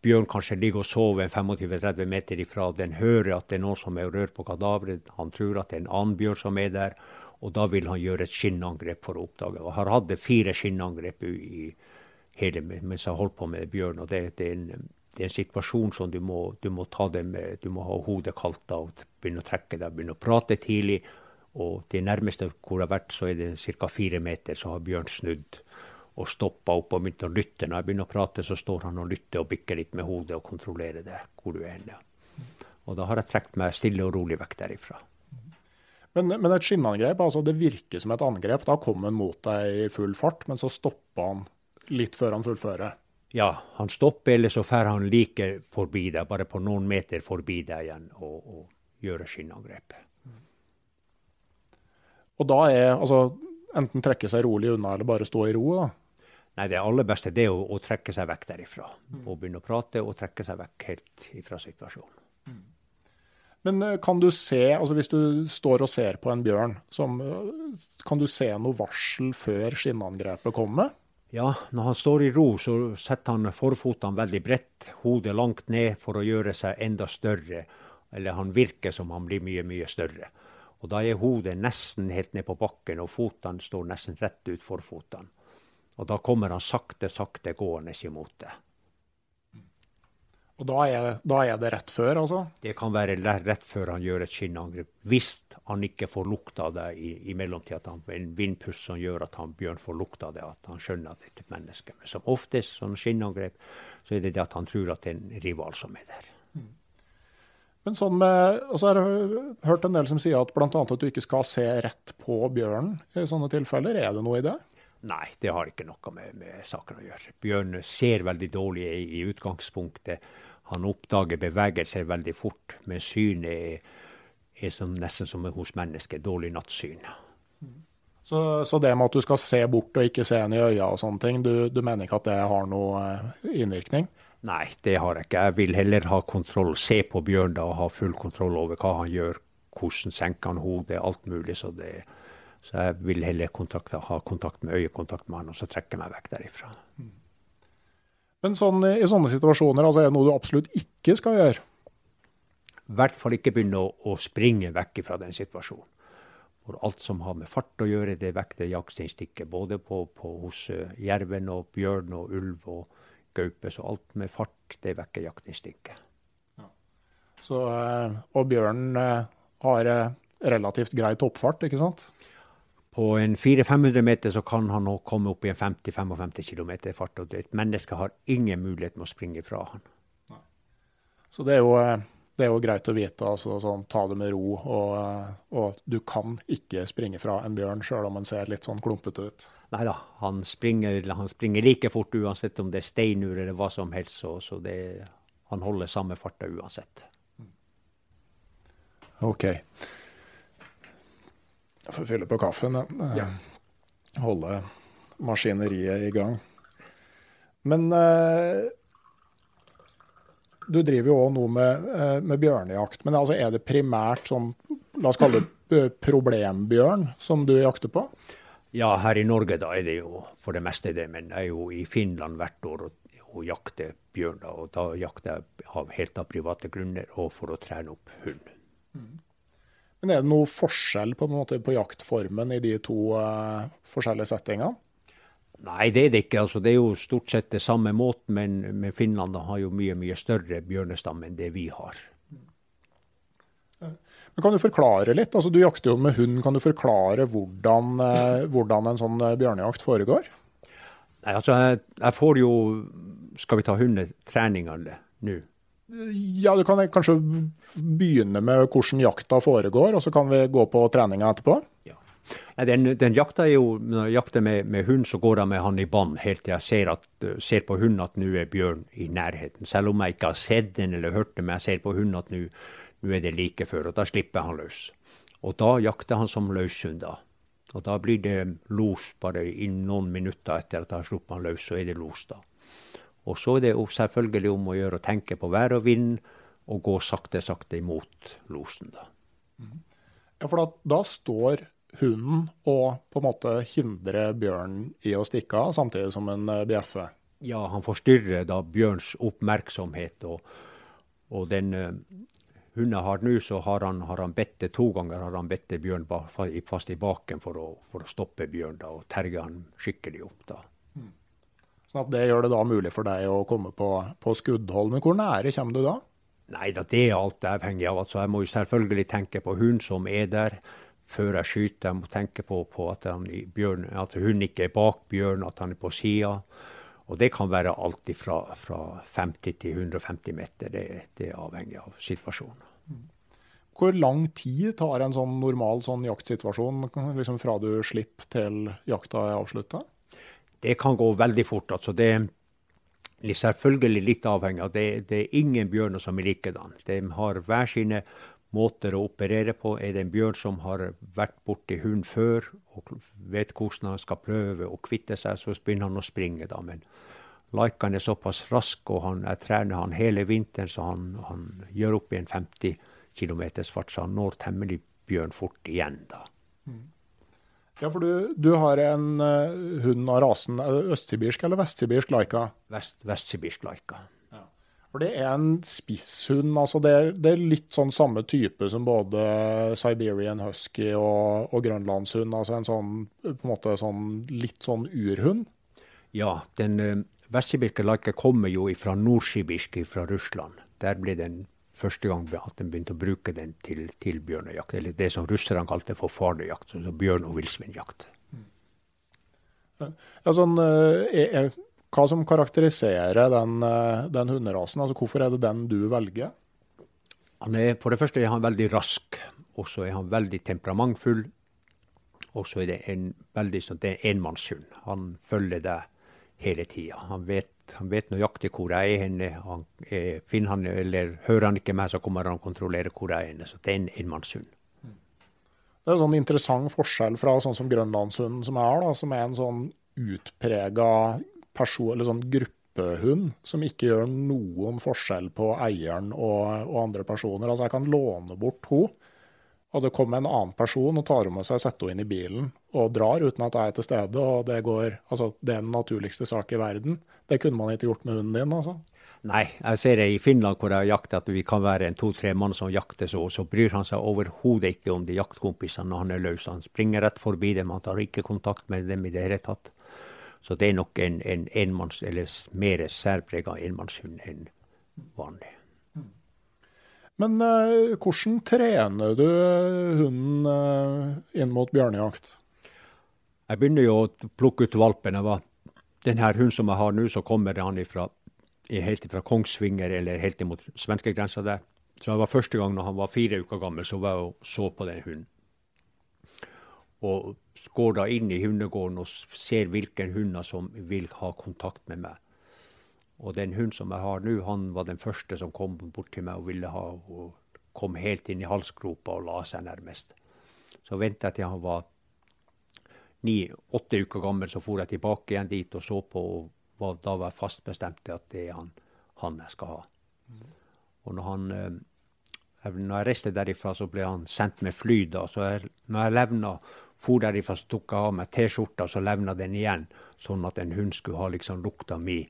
Bjørn kanskje ligger og sover 25-30 meter ifra. Den hører at det er noen som er rørt på kadaveret. Han tror at det er en annen bjørn som er der, og da vil han gjøre et skinnangrep for å oppdage. Og har hatt fire skinnangrep i hele mens jeg holdt på med bjørn. og det, det, er en, det, er en, situasjon som du må, du må ta det med, du må ha hodet kaldt og begynne å trekke deg, begynne å prate tidlig. Og det nærmeste hvor jeg har vært, så er det ca. fire meter, så har bjørn snudd og stoppa opp og begynt å lytte. Når jeg begynner å prate, så står han og lytter og bikker litt med hodet og kontrollerer det, hvor du er hen. Og da har jeg trukket meg stille og rolig vekk derifra. Men, men, et skinnangrep, altså det virker som et angrep. Da kommer han mot deg i full fart, men så stopper han litt før han fullfører. Ja, han stopper, eller så drar han like forbi deg, bare på noen meter forbi deg igjen, og, og gjør skinnangrepet. Og da er altså enten trekke seg rolig unna eller bare stå i ro? da? Nei, Det aller beste det er å, å trekke seg vekk derifra. Mm. Og begynne å prate og trekke seg vekk helt ifra situasjonen. Mm. Men eh, kan du se, altså hvis du står og ser på en bjørn, som, eh, kan du se noe varsel før skinnangrepet kommer? Ja, når han står i ro, så setter han forfotene veldig bredt, hodet langt ned for å gjøre seg enda større. Eller han virker som han blir mye, mye større. Og da er hodet nesten helt ned på bakken, og føttene står nesten rett ut for fotene. Og da kommer han sakte, sakte gående imot det. Og da er, da er, det rett før, altså? Det kan være rett før han gjør et skinnangrep. Hvis han ikke får lukta det i, i mellomtida, at han en vindpust som gjør at han Bjørn får lukta det, at han skjønner at det er et menneske. Men som oftest, sånn skinnangrep, så er det det at han tror at det er en rival som er der. Men sånn med, altså jeg har hørt en del som sier at bl.a. at du ikke skal se rett på bjørnen i sånne tilfeller. Er det noe i det? Nei, det har ikke noe med, med saken å gjøre. Bjørn ser veldig dårlig i, i utgangspunktet. Han oppdager bevegelser veldig fort, men synet er, er som, nesten som hos mennesker. Dårlig nattsyn. Så, så, det med at du skal se bort og ikke se en i øya og sånne ting, du, du mener ikke at det har noe eh, innvirkning? Nei, det har jeg ikke. Jeg vil heller ha kontroll, se på bjørn da og ha full kontroll over hva han gjør, hvordan senker han hodet, alt mulig. Så, det, så jeg vil heller kontakte, ha kontakt med øyekontakt med han, og så trekke meg vekk derifra. Men sånn, i sånne situasjoner, altså, er det noe du absolutt ikke skal gjøre? I hvert fall ikke begynne å, å springe vekk fra den situasjonen. For alt som har med fart å gjøre, det vekter jaktinstinktet. Både på, på, hos uh, jerven og bjørn og ulv. og gaupe. Så alt med fart, det vekker jaktinstinktet. Ja. Så, eh, og bjørnen eh, har eh, relativt grei toppfart, ikke sant? På en 400-500 meter så kan han komme opp i en 50-55 km fart. Og et menneske har ingen mulighet med å springe fra han. Så det er jo det er jo greit å vite. altså sånn, Ta det med ro. Og, og du kan ikke springe fra en bjørn sjøl om den ser litt sånn klumpete ut. Nei da, han springer, han springer, like fort uansett om det er steinur eller hva som helst. Så, så det, han holder samme farta uansett. OK. Jeg får fylle på kaffen. Ja. Holde maskineriet i gang. Men eh, du driver jo òg nå med, eh, med, bjørnejakt. Men altså, er det primært sånn, la oss kalle det problembjørn, som du jakter på? Ja, her i Norge da er det jo for det meste det. Men jeg er jo i Finland hvert år og, og jakter bjørn. da, Og da jakter jeg av, helt av private grunner og for å trene opp hund. Mm. Men er det noe forskjell på, på jaktformen i de to uh, forskjellige settingene? Nei, det er det ikke. Altså, det er jo stort sett det samme måten, men, men Finland har jo mye mye større bjørnestam enn det vi har. Men Kan du forklare litt? Altså, du jakter jo med hund. Kan du forklare hvordan, eh, hvordan en sånn eh, bjørnejakt foregår? Nei, altså, jeg, jeg, får jo Skal vi ta hundetreningene nå? Ja, du kan kanskje begynne med hvordan jakta foregår, og så kan vi gå på treninga etterpå? Den, den jakta jo, Når jeg jakter med, med, hund, så går jeg med han i bånd helt til jeg ser, at, ser på hunden at nå er bjørn i nærheten. Selv om jeg ikke har sett den eller hørt den, men jeg ser på hunden at nå er det like før. Og da slipper han løs. Og da jakter han som løshund. da. Og da blir det los bare i noen minutter etter at jeg har sluppet han løs, så er det los da. Og så er det selvfølgelig om å gjøre å tenke på vær og vind, og gå sakte, sakte imot losen, da. Ja, for da, da står hunden og på en måte hindre bjørnen i å stikke av, samtidig som en eh, bjeffer? Ja, han forstyrrer da bjørns oppmerksomhet. Og, og den uh, hunden jeg har nå, så har han, har han bedt to ganger har han bedt bjørn fast i baken for å, for å stoppe bjørn da, og terge han skikkelig opp. da. Mm. Sånn at Det gjør det da mulig for deg å komme på, på skuddhold. Men hvor nære kommer du da? Nei da, det er alt avhengig av. Altså, jeg må jo selvfølgelig tenke på hunden som er der før jeg skyter. Jeg må tenke på, på at, bjørn, at hunden ikke er bak bjørnen, at han er på sida. Og det kan være alt fra, fra 50 til 150 meter. Det, det, er avhengig av situasjonen. Hvor lang tid tar en sånn normal sånn jaktsituasjon liksom fra du slipper til jakta er avslutta? Det kan gå veldig fort. altså det er selvfølgelig litt avhengig av det. Det er ingen bjørner som er likedan. De har hver sine måter å operere på. Er det en bjørn som har vært borti hund før og vet hvordan han skal prøve å kvitte seg, så begynner han å springe. da. Men Laikan er såpass rask, og han, jeg trener han hele vinteren, så han, han gjør opp i en 50 km fart, så han når temmelig bjørn fort igjen. da. Ja, for du, du har en uh, hund av rasen østsibirsk eller vestsibirsk laika? Vest, vestsibirsk laika. For det er en spisshund. altså det er, det er, litt sånn samme type som både Siberian husky og, og grønlandshund. altså En sånn på en måte sånn litt sånn urhund. Ja, den uh, vestsibirske laika kommer jo fra nordsibirsk fra Russland. Der ble den første gang at den begynte å bruke den til, til bjørnejakt. Eller det som russerne kalte for farlejakt, altså bjørn- og villsvinjakt. Ja, sånn, uh, er, er hva som karakteriserer den, eh, den hunderasen? Altså, hvorfor er det den du velger? Er, for det første er han veldig rask, og så er han veldig temperamentfull. Og så er det en veldig sånn, det er enmannshund. Han følger deg hele tida. Han, han, vet nøyaktig hvor jeg er henne. Han, eh, finner han, eller hører han ikke meg, så kommer han og kontrollerer hvor jeg er henne. Så det er en enmannshund. Det er en sånn interessant forskjell fra sånn som grønlandshunden som er, da, som er en sånn utprega person, sånn gruppehund som ikke gjør noen forskjell på eieren og, og andre personer. Altså Jeg kan låne bort henne, og det kommer en annen person og tar henne med seg, setter henne inn i bilen og drar uten at jeg er til stede. og Det går, altså det er den naturligste sak i verden. Det kunne man ikke gjort med hunden din. altså. Nei, jeg ser det i Finland hvor jeg jakter at vi kan være en to-tre mann som jakter, så, så bryr han seg overhodet ikke om de jaktkompisene når han er løs. Han springer rett forbi dem, han tar ikke kontakt med dem i det hele tatt. Så det er nok en, en enmanns, eller mer særprega enmannshund enn vanlig. Men uh, hvordan trener du hunden uh, inn mot bjørnejakt? Jeg begynner jo å plukke ut valpen. Den her hunden som jeg har nå, så kommer han ifra, helt fra Kongsvinger eller helt imot svenskegrensa der. Så det var første gang når han var fire uker gammel, så var jeg og så på den hunden. Og går da inn i hundegården og ser hvilke hunder som vil ha kontakt med meg. Og den hunden som jeg har nå, han var den første som kom bort til meg og ville ha og kom helt inn i halsgropa og la seg nærmest. Så venta jeg til han var ni-åtte uker gammel, så for jeg tilbake igjen dit og så på. og var, Da var jeg fast bestemt til at det er han, han jeg skal ha. Mm. Og når han eh, når jeg reiste derifra, så ble han sendt med fly. da, så jeg, når jeg levna, for derifra, så tok jeg av meg T-skjorta så levna den igjen, sånn at en hund skulle ha liksom lukta mi.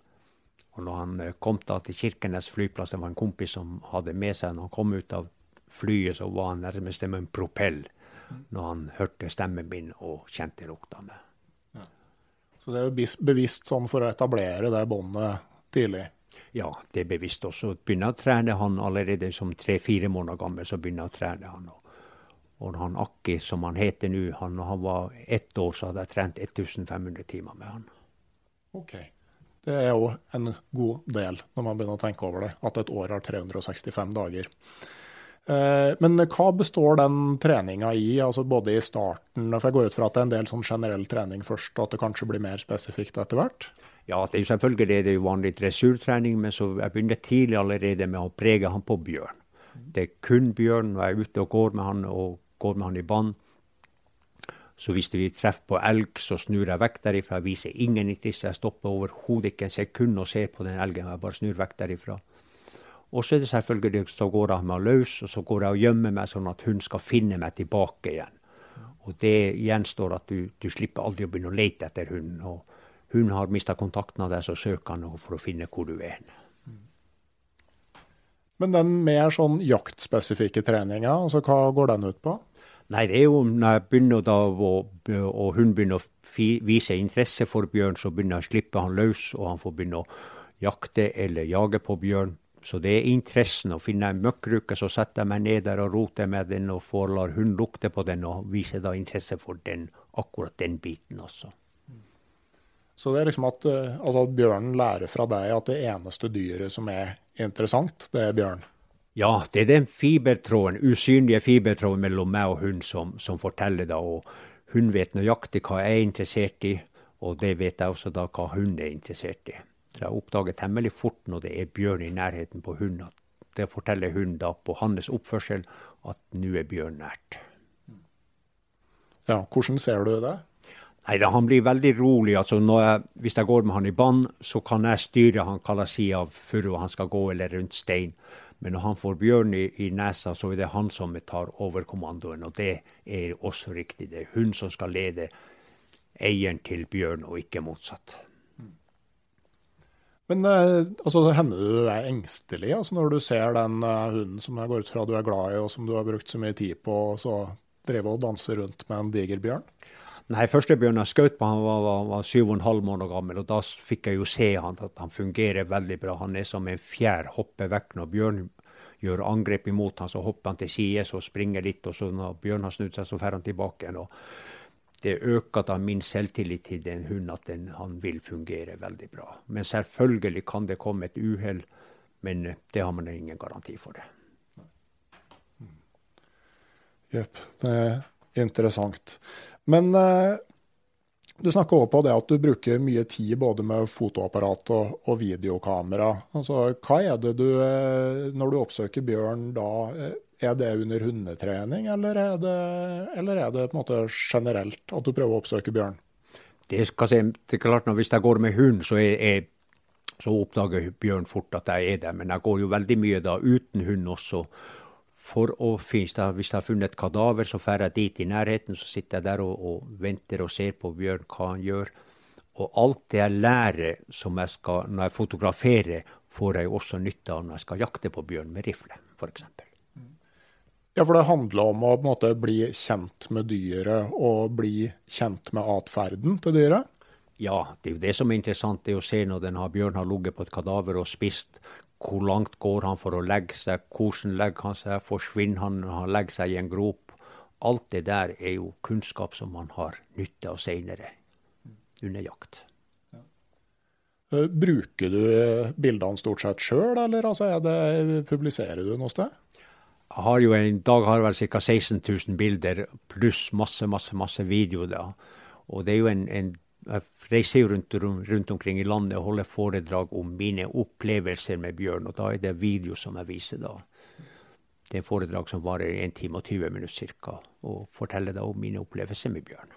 Og når han eh, kom da til Kirkenes flyplass, det var en kompis som hadde med seg Når han kom ut av flyet, så var han nærmest med en propell når han hørte stemmen min og kjente lukta mi. Ja. Så det er jo bevisst sånn for å etablere det båndet tidlig? Ja, det er bevisst også. Begynner å trene han allerede som tre-fire måneder gammel. så begynner jeg å trene han. Og han Akki, som han heter nå, han, når han var ett år, så hadde jeg trent 1500 timer med han. Ok. Det er jo en god del når man begynner å tenke over det, at et år har 365 dager. Eh, men hva består den treninga i, altså både i starten For jeg går ut fra at det er en del sånn generell trening først, og at det kanskje blir mer spesifikt etter hvert? Ja, det er selvfølgelig det, det er jo vanlig dressurtrening, men så jeg begynner tidlig allerede med å prege han på bjørn. Det er kun bjørn når jeg er ute og går med han, og går med han i bånd. Så hvis vi treffer på elg, så snur jeg vekk derifra. Jeg viser ingen interesse. Jeg stopper overhodet ikke en sekund og ser på den elgen. Jeg bare snur vekk derifra. Og så er det selvfølgelig så går jeg meg løs, og så går jeg og gjemmer meg sånn at hun skal finne meg tilbake igjen. Og det gjenstår at du, du slipper aldri å begynne å lete etter hunden. Og hun har mista kontakten av deg, så søker han for å finne hvor du er. Men den mer sånn jaktspesifikke treninga, altså hva går den ut på? Nei, det er jo når jeg begynner da, og, og hun begynner å vise interesse for bjørn, så begynner jeg å slippe han løs, og han får begynne å jakte eller jage på bjørn. Så det er interessen. Å finne en møkkruke, så setter jeg meg ned der og roter med den og får lar hun lukte på den og viser da interesse for den, akkurat den biten også. Så det er liksom at, eh, altså at bjørnen lærer fra deg at det eneste dyret som er interessant, det er bjørn? Ja, det er den fibertråden, usynlige fibertråden mellom meg og hun som, som forteller det. Og hun vet nøyaktig hva jeg er interessert i, og det vet jeg også da hva hun er interessert i. Så jeg oppdager temmelig fort når det er bjørn i nærheten på hunden, at det forteller hun da på hans oppførsel at nå er bjørn nært. Ja, hvordan ser du det? Nei, da, Han blir veldig rolig. altså jeg, Hvis jeg går med han i bånd, så kan jeg styre han hva side av furua han skal gå, eller rundt stein. Men når han får bjørn i, i, nesa, så er det han som tar overkommandoen. Og det er også riktig. Det er hun som skal lede eieren til bjørn, og ikke motsatt. Men eh, altså, hender du er engstelig altså, når du ser den uh, hunden som jeg går ut fra du er glad i, og som du har brukt så mye tid på, og så drive og danse rundt med en diger bjørn? Nei, første bjørn jeg skjøt på, han var, var, var syv og en halv måned gammel. og Da fikk jeg jo se han, at han fungerer veldig bra. Han er som en fjær, hopper vekk når bjørn gjør angrep imot han, så hopper han til side, og springer litt. og så Når bjørn har snudd seg, så drar han tilbake igjen. og Det øker da min selvtillit til den hunden at den, han vil fungere veldig bra. Men selvfølgelig kan det komme et uhell, men det har man ingen garanti for. det. Jepp, det er interessant. Men eh, du snakker også på det at du bruker mye tid både med fotoapparat og, og videokamera. Altså, hva er det du, eh, når du oppsøker bjørn da, eh, er det under hundetrening, eller er det, eller er det på en måte generelt at du prøver å oppsøke bjørn? Det, si, det er klart, Hvis jeg går med hund, så, er, er, så oppdager bjørn fort at jeg er der. Men jeg går jo veldig mye da uten hund også for å finne Hvis jeg har funnet et kadaver, så drar jeg dit i nærheten. Så sitter jeg der og, og, venter og ser på bjørn, hva han gjør. Og alt det jeg lærer som jeg skal, når jeg fotograferer, får jeg også nytte av når jeg skal jakte på bjørn med rifle, f.eks. Ja, for det handler om å måte, bli kjent med dyret og bli kjent med atferden til dyret? Ja, det er jo det som er interessant, det å se når denne bjørnen bjørn har ligget på et kadaver og spist, hvor langt går han for å legge seg? Hvordan legger han seg? Forsvinner han når han legger seg i en grop? Alt det der er jo kunnskap som man har nytte av seinere under jakt. Eh, bruker du bildene stort sett sjøl, eller altså det, publiserer du noe sted? Jeg har jo en dag har vel ca. 16 000 bilder pluss masse, masse, masse video. da. Og det er jo en, en jeg reiser jo rundt, rundt, omkring i landet og holder foredrag om mine opplevelser med bjørn. Og da er det video som jeg viser da. Det er en foredrag som varer 1 time og 20 minutter ca. Og forteller da om mine opplevelser med bjørn.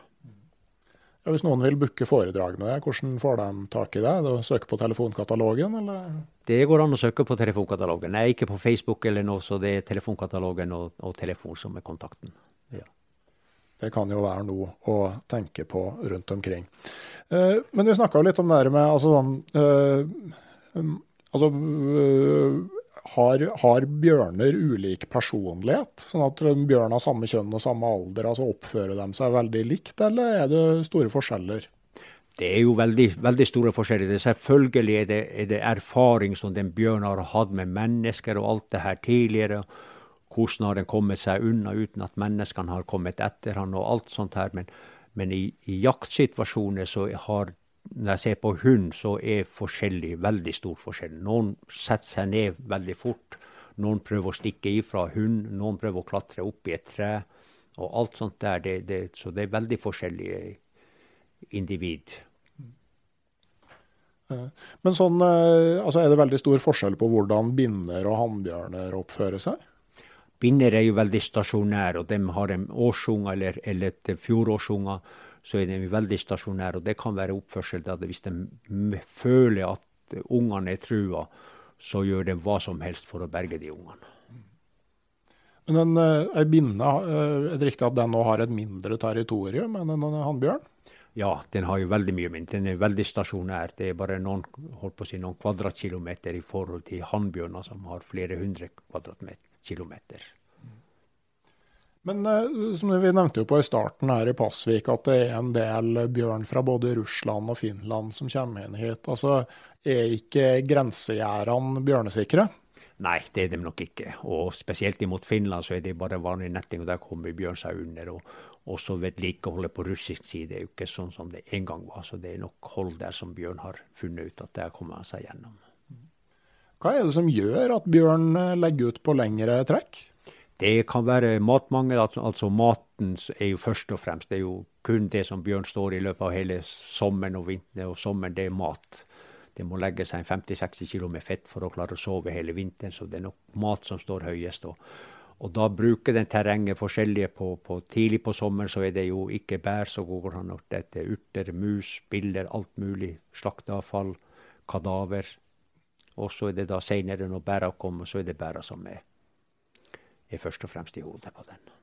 Ja, hvis noen vil booke foredragene, hvordan får de tak i det? Å søke på telefonkatalogen, eller? Det går an å søke på telefonkatalogen. Jeg er ikke på Facebook eller noe, så det er telefonkatalogen og, og telefon som er kontakten. Det kan jo være noe å tenke på rundt omkring. Eh, men vi snakka litt om det her med altså sånn eh, um, Altså eh, har, har, bjørner ulik personlighet? Sånn at bjørn har samme kjønn og samme alder, altså oppfører de seg veldig likt, eller er det store forskjeller? Det er jo veldig, veldig store forskjeller. Selvfølgelig er det, er det erfaring som den bjørnen har hatt med mennesker og alt det her tidligere. Hvordan har den kommet seg unna uten at menneskene har kommet etter han og alt sånt her. Men, men i, i, jaktsituasjoner så har når jeg ser på hund, så er forskjellig veldig stor forskjell. Noen setter seg ned veldig fort. Noen prøver å stikke ifra hund, noen prøver å klatre opp i et tre. Og alt sånt der. Det, det, så det er veldig forskjellige individ. Men sånn, eh, altså er det veldig stor forskjell på hvordan binner og hannbjørner oppfører seg? Binner er jo veldig stasjonære, og de har en årsunge eller, eller et fjorårsunge, så er de veldig stasjonære. Og det kan være oppførsel at hvis de føler at ungene er trua, så gjør de hva som helst for å berge de ungene. Men en, ei eh, binne, eh, er det riktig at den nå har et mindre territorium enn en hannbjørn? Ja, den har jo veldig mye mindre. Den er veldig stasjonær. Det er bare noen, holdt på å si, noen kvadratkilometer i forhold til hannbjørner som har flere hundre kvadratmeter kilometer. Men uh, som vi nevnte jo på i starten her i Pasvik, at det er en del bjørn fra både Russland og Finland som kommer inn hit. Altså, Er ikke grensegjerdene bjørnesikre? Nei, det er de nok ikke. Og spesielt imot Finland så er det bare vanlig netting, og der kommer bjørn seg under. Og også vedlikeholdet på russisk side er jo ikke sånn som det en gang var. Så det er nok hold der som bjørn har funnet ut at der kommer han seg gjennom. Hva er det som gjør at bjørn eh, legger ut på lengre trekk? Det kan være matmangel. Altså, altså maten er jo først og fremst. Det er jo kun det som bjørn står i løpet av hele sommeren og vinteren. Og sommeren, det er mat. Det må legge seg 50-60 kg med fett for å klare å sove hele vinteren. Så det er nok mat som står høyest. Og, og da bruker den terrenget forskjellige. På, på, tidlig på sommeren så er det jo ikke bær så går han Dette er urter, mus, biller, alt mulig. Slakteavfall, kadaver. Og så er det da seinere, når bæra kommer, så er det bæra som er, er, først og fremst i hodet på den.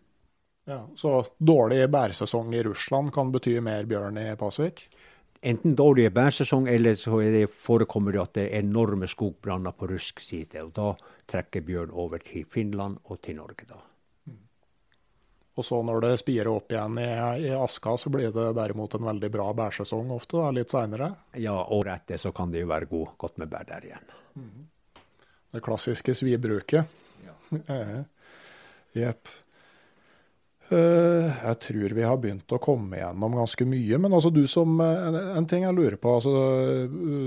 Ja, Så dårlig bæresesong i Russland kan bety mer bjørn i Pasvik? Enten dårlig bæresesong, eller så det, forekommer det at det er enorme skogbranner på russisk side. og Da trekker bjørn over til Finland og til Norge. da. Og så når det spirer opp igjen i, i, aska, så blir det derimot en veldig bra bærsesong ofte, da, litt seinere? Ja, året etter så kan det jo være god, godt med bær der igjen. Mm. Det klassiske svibruket. Ja. Jepp. Eh, jeg tror vi har begynt å komme gjennom ganske mye. Men altså du som En ting jeg lurer på. altså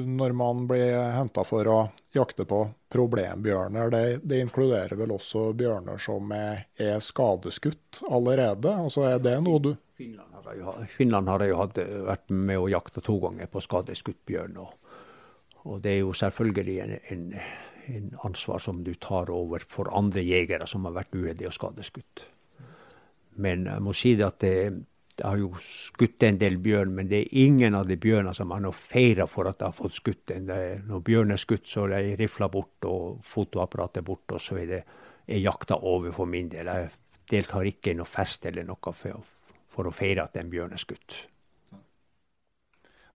Når man blir henta for å jakte på problembjørner, det, det, inkluderer vel også bjørner som er, er, skadeskutt allerede? Altså Er det noe du Finland har har jo hatt, vært med å jakte to ganger på skadeskutt bjørn. Og, og det er jo selvfølgelig en, en, en ansvar som du tar over for andre jegere som har vært uheldige og skadeskutt. Men jeg må si at det, jeg har jo skutt en del bjørn, men det er ingen av de bjørnene som har noe feira for at jeg har fått skutt en. Når bjørn er skutt, så er de rifla bort og fotoapparatet bort, og så er, det, er jakta over for min del. Jeg deltar ikke i noe fest eller noe for, for å feire at en bjørn er skutt.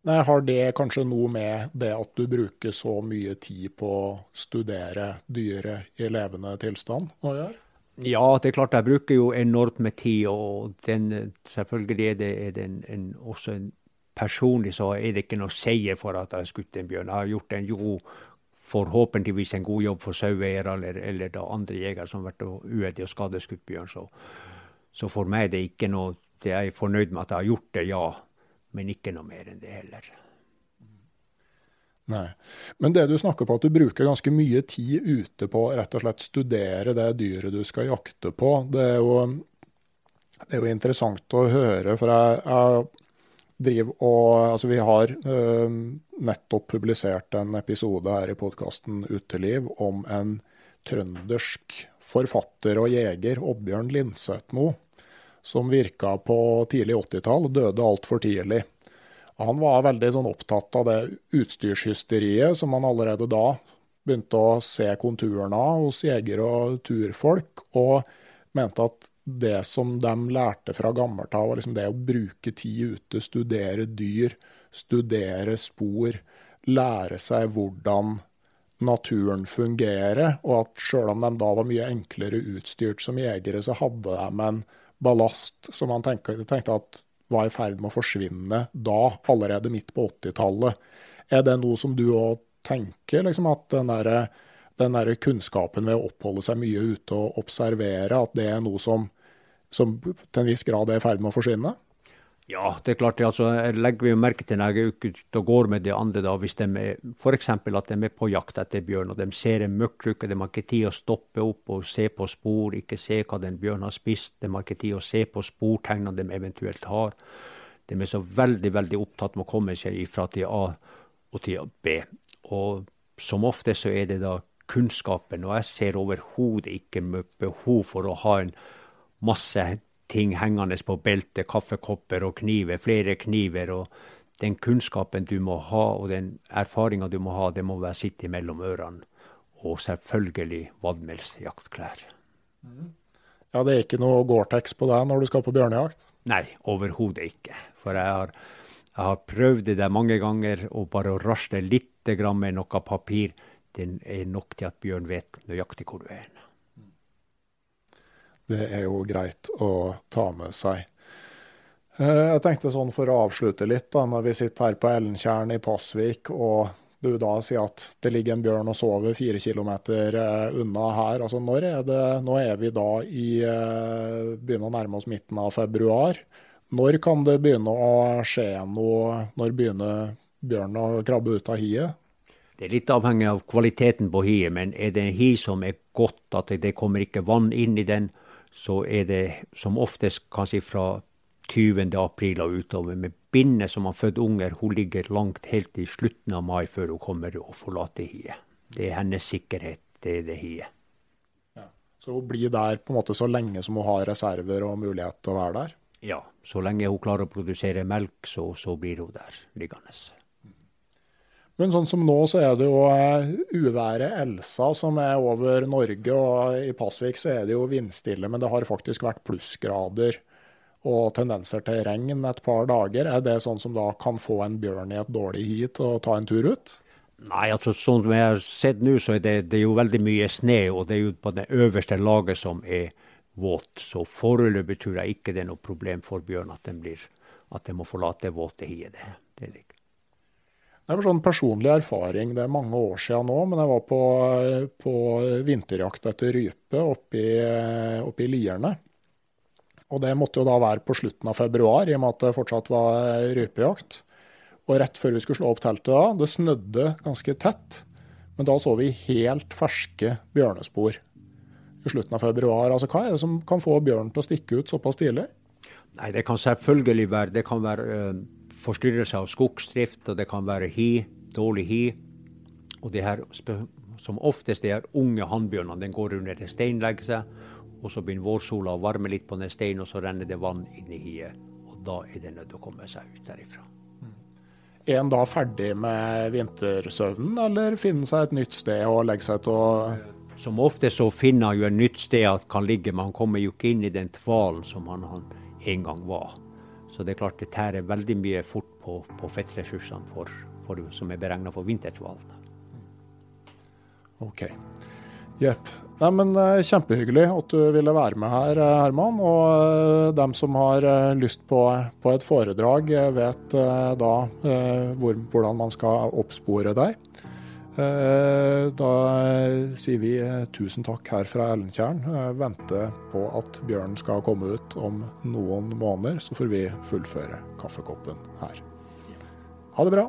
Nei, Har det kanskje noe med det at du bruker så mye tid på å studere dyret i levende tilstand å gjøre? Ja, det er klart jeg bruker jo enormt med tid. Og den, selvfølgelig er det, en, en, også en personlig så er det ikke noe seier for at jeg har skutt en bjørn. Jeg har gjort en jo forhåpentligvis en god jobb for saueeiere eller, eller da andre jegere som har vært uheldige og skadeskutt bjørn. Så, så, for meg er det ikke noe det Jeg er fornøyd med at jeg har gjort det, ja. Men ikke noe mer enn det heller. Nei. Men det du snakker på at du bruker ganske mye tid ute på rett og slett studere det dyret du skal jakte på, det er jo, det er jo interessant å høre. For jeg, jeg driver og Altså, vi har øh, nettopp publisert en episode her i podkasten Uteliv om en trøndersk forfatter og jeger, Oddbjørn Lindsætmo, som virka på tidlig 80-tall, døde altfor tidlig. Han var veldig sånn opptatt av det utstyrshysteriet som han allerede da begynte å se konturene av hos jegere og turfolk, og mente at det som de lærte fra gammelt av, var liksom det å bruke tid ute, studere dyr, studere spor, lære seg hvordan naturen fungerer, og at sjøl om de da var mye enklere utstyrt som jegere, så hadde de en ballast som han tenkte, tenkte at var i ferd med å forsvinne da, allerede midt på 80-tallet. Er det noe som du òg tenker, liksom, at den der, den der, kunnskapen ved å oppholde seg mye ute og observere, at det er noe som, som til en viss grad er i ferd med å forsvinne? Ja, det er klart. altså, legger vi merke til når jeg er ute og går med de andre, da, hvis de er f.eks. at de er på jakt etter bjørn, og de ser en møkkrukke, de har ikke tid å stoppe opp og se på spor, ikke se hva den bjørnen har spist, de har ikke tid å se på sportegnene de eventuelt har. De er så veldig, veldig opptatt med å komme seg fra til A og til B. Og som ofte så er det da kunnskapen, og jeg ser overhodet ikke behov for å ha en masse ting hengende på beltet, kaffekopper og kniver, flere kniver. og Den kunnskapen du må ha og den erfaringa du må ha, det må være sitte mellom ørene. Og selvfølgelig vadmelsjaktklær. Ja, det er ikke noe Gore-Tex på deg når du skal på bjørnejakt? Nei, overhodet ikke. For jeg har, jeg har prøvd det der mange ganger, og bare å rasle litt med noe papir, det er nok til at bjørn vet nøyaktig hvor du er. Det er jo greit å ta med seg. Eh, jeg tenkte sånn for å avslutte litt, da, når vi sitter her på Ellentjern i Pasvik, og du da sier at det ligger en bjørn og sover fire kilometer eh, unna her. Altså når er det, Nå er vi da i eh, Begynner å nærme oss midten av februar. Når kan det begynne å skje noe? Når begynner bjørnen å krabbe ut av hiet? Det er litt avhengig av kvaliteten på hiet, men er det en hi som er godt, at det kommer ikke vann inn i den, så er det som oftest kanskje fra 20. april og utover. Med binne som har født unger, hun ligger langt helt i slutten av mai før hun kommer og forlater hiet. Det er hennes sikkerhet, det er det hiet. Ja. Så hun blir der på en måte så lenge som hun har reserver og mulighet til å være der? Ja, så lenge hun klarer å produsere melk, så, så blir hun der liggende. Men sånn som nå, så er det jo eh, uværet Elsa som er over Norge. Og i Pasvik så er det jo vindstille, men det har faktisk vært plussgrader og tendenser til regn et par dager. Er det sånn som da kan få en bjørn i et dårlig hi til å ta en tur ut? Nei, altså sånn som jeg har sett nå, så er det, det er jo veldig mye snø. Og det er jo på det øverste laget som er våt. Så foreløpig tror jeg ikke det er noe problem for bjørn at den, blir, at den må forlate våte hiet. Det, det er det ikke. Det var sånn personlig erfaring. Det er mange år siden nå, men jeg var på, på vinterjakt etter rype oppe i, Lierne. Og det måtte jo da være på slutten av februar, i og med at det fortsatt var rypejakt. Og rett før vi skulle slå opp teltet da, det snødde ganske tett. Men da så vi helt ferske bjørnespor i slutten av februar. Altså Hva er det som kan få bjørnen til å stikke ut såpass tidlig? Nei, Det kan selvfølgelig være, det kan være uh, forstyrrelser av skogsdrift, og det kan være hi, dårlig hi. Og det her, som oftest er unge hannbjørnene, den går under en stein, legger seg, og så begynner vårsola å varme litt på den steinen, og så renner det vann inn i hiet. Og da er det nødt til å komme seg ut derifra. Er en da ferdig med vintersøvnen, eller finner seg et nytt sted å legge seg til å Som ofte så finner han jo et nytt sted at kan ligge, men han kommer jo ikke inn i den tvalen som han, han en gang var. Så det er klart det tærer veldig mye fort på, på fettressursene for, for, som er beregna for vinterhvalen. OK. Jepp. Eh, Kjempehyggelig at du ville være med her, eh, Herman. Og uh, dem som har lyst på, på, et foredrag, vet da hvor, hvordan man skal oppspore deg. Eh, da sier vi eh, tusen takk her fra Ellentjern. Eh, venter på at bjørnen skal komme ut om noen måneder, så får vi fullføre kaffekoppen her. Ha det bra.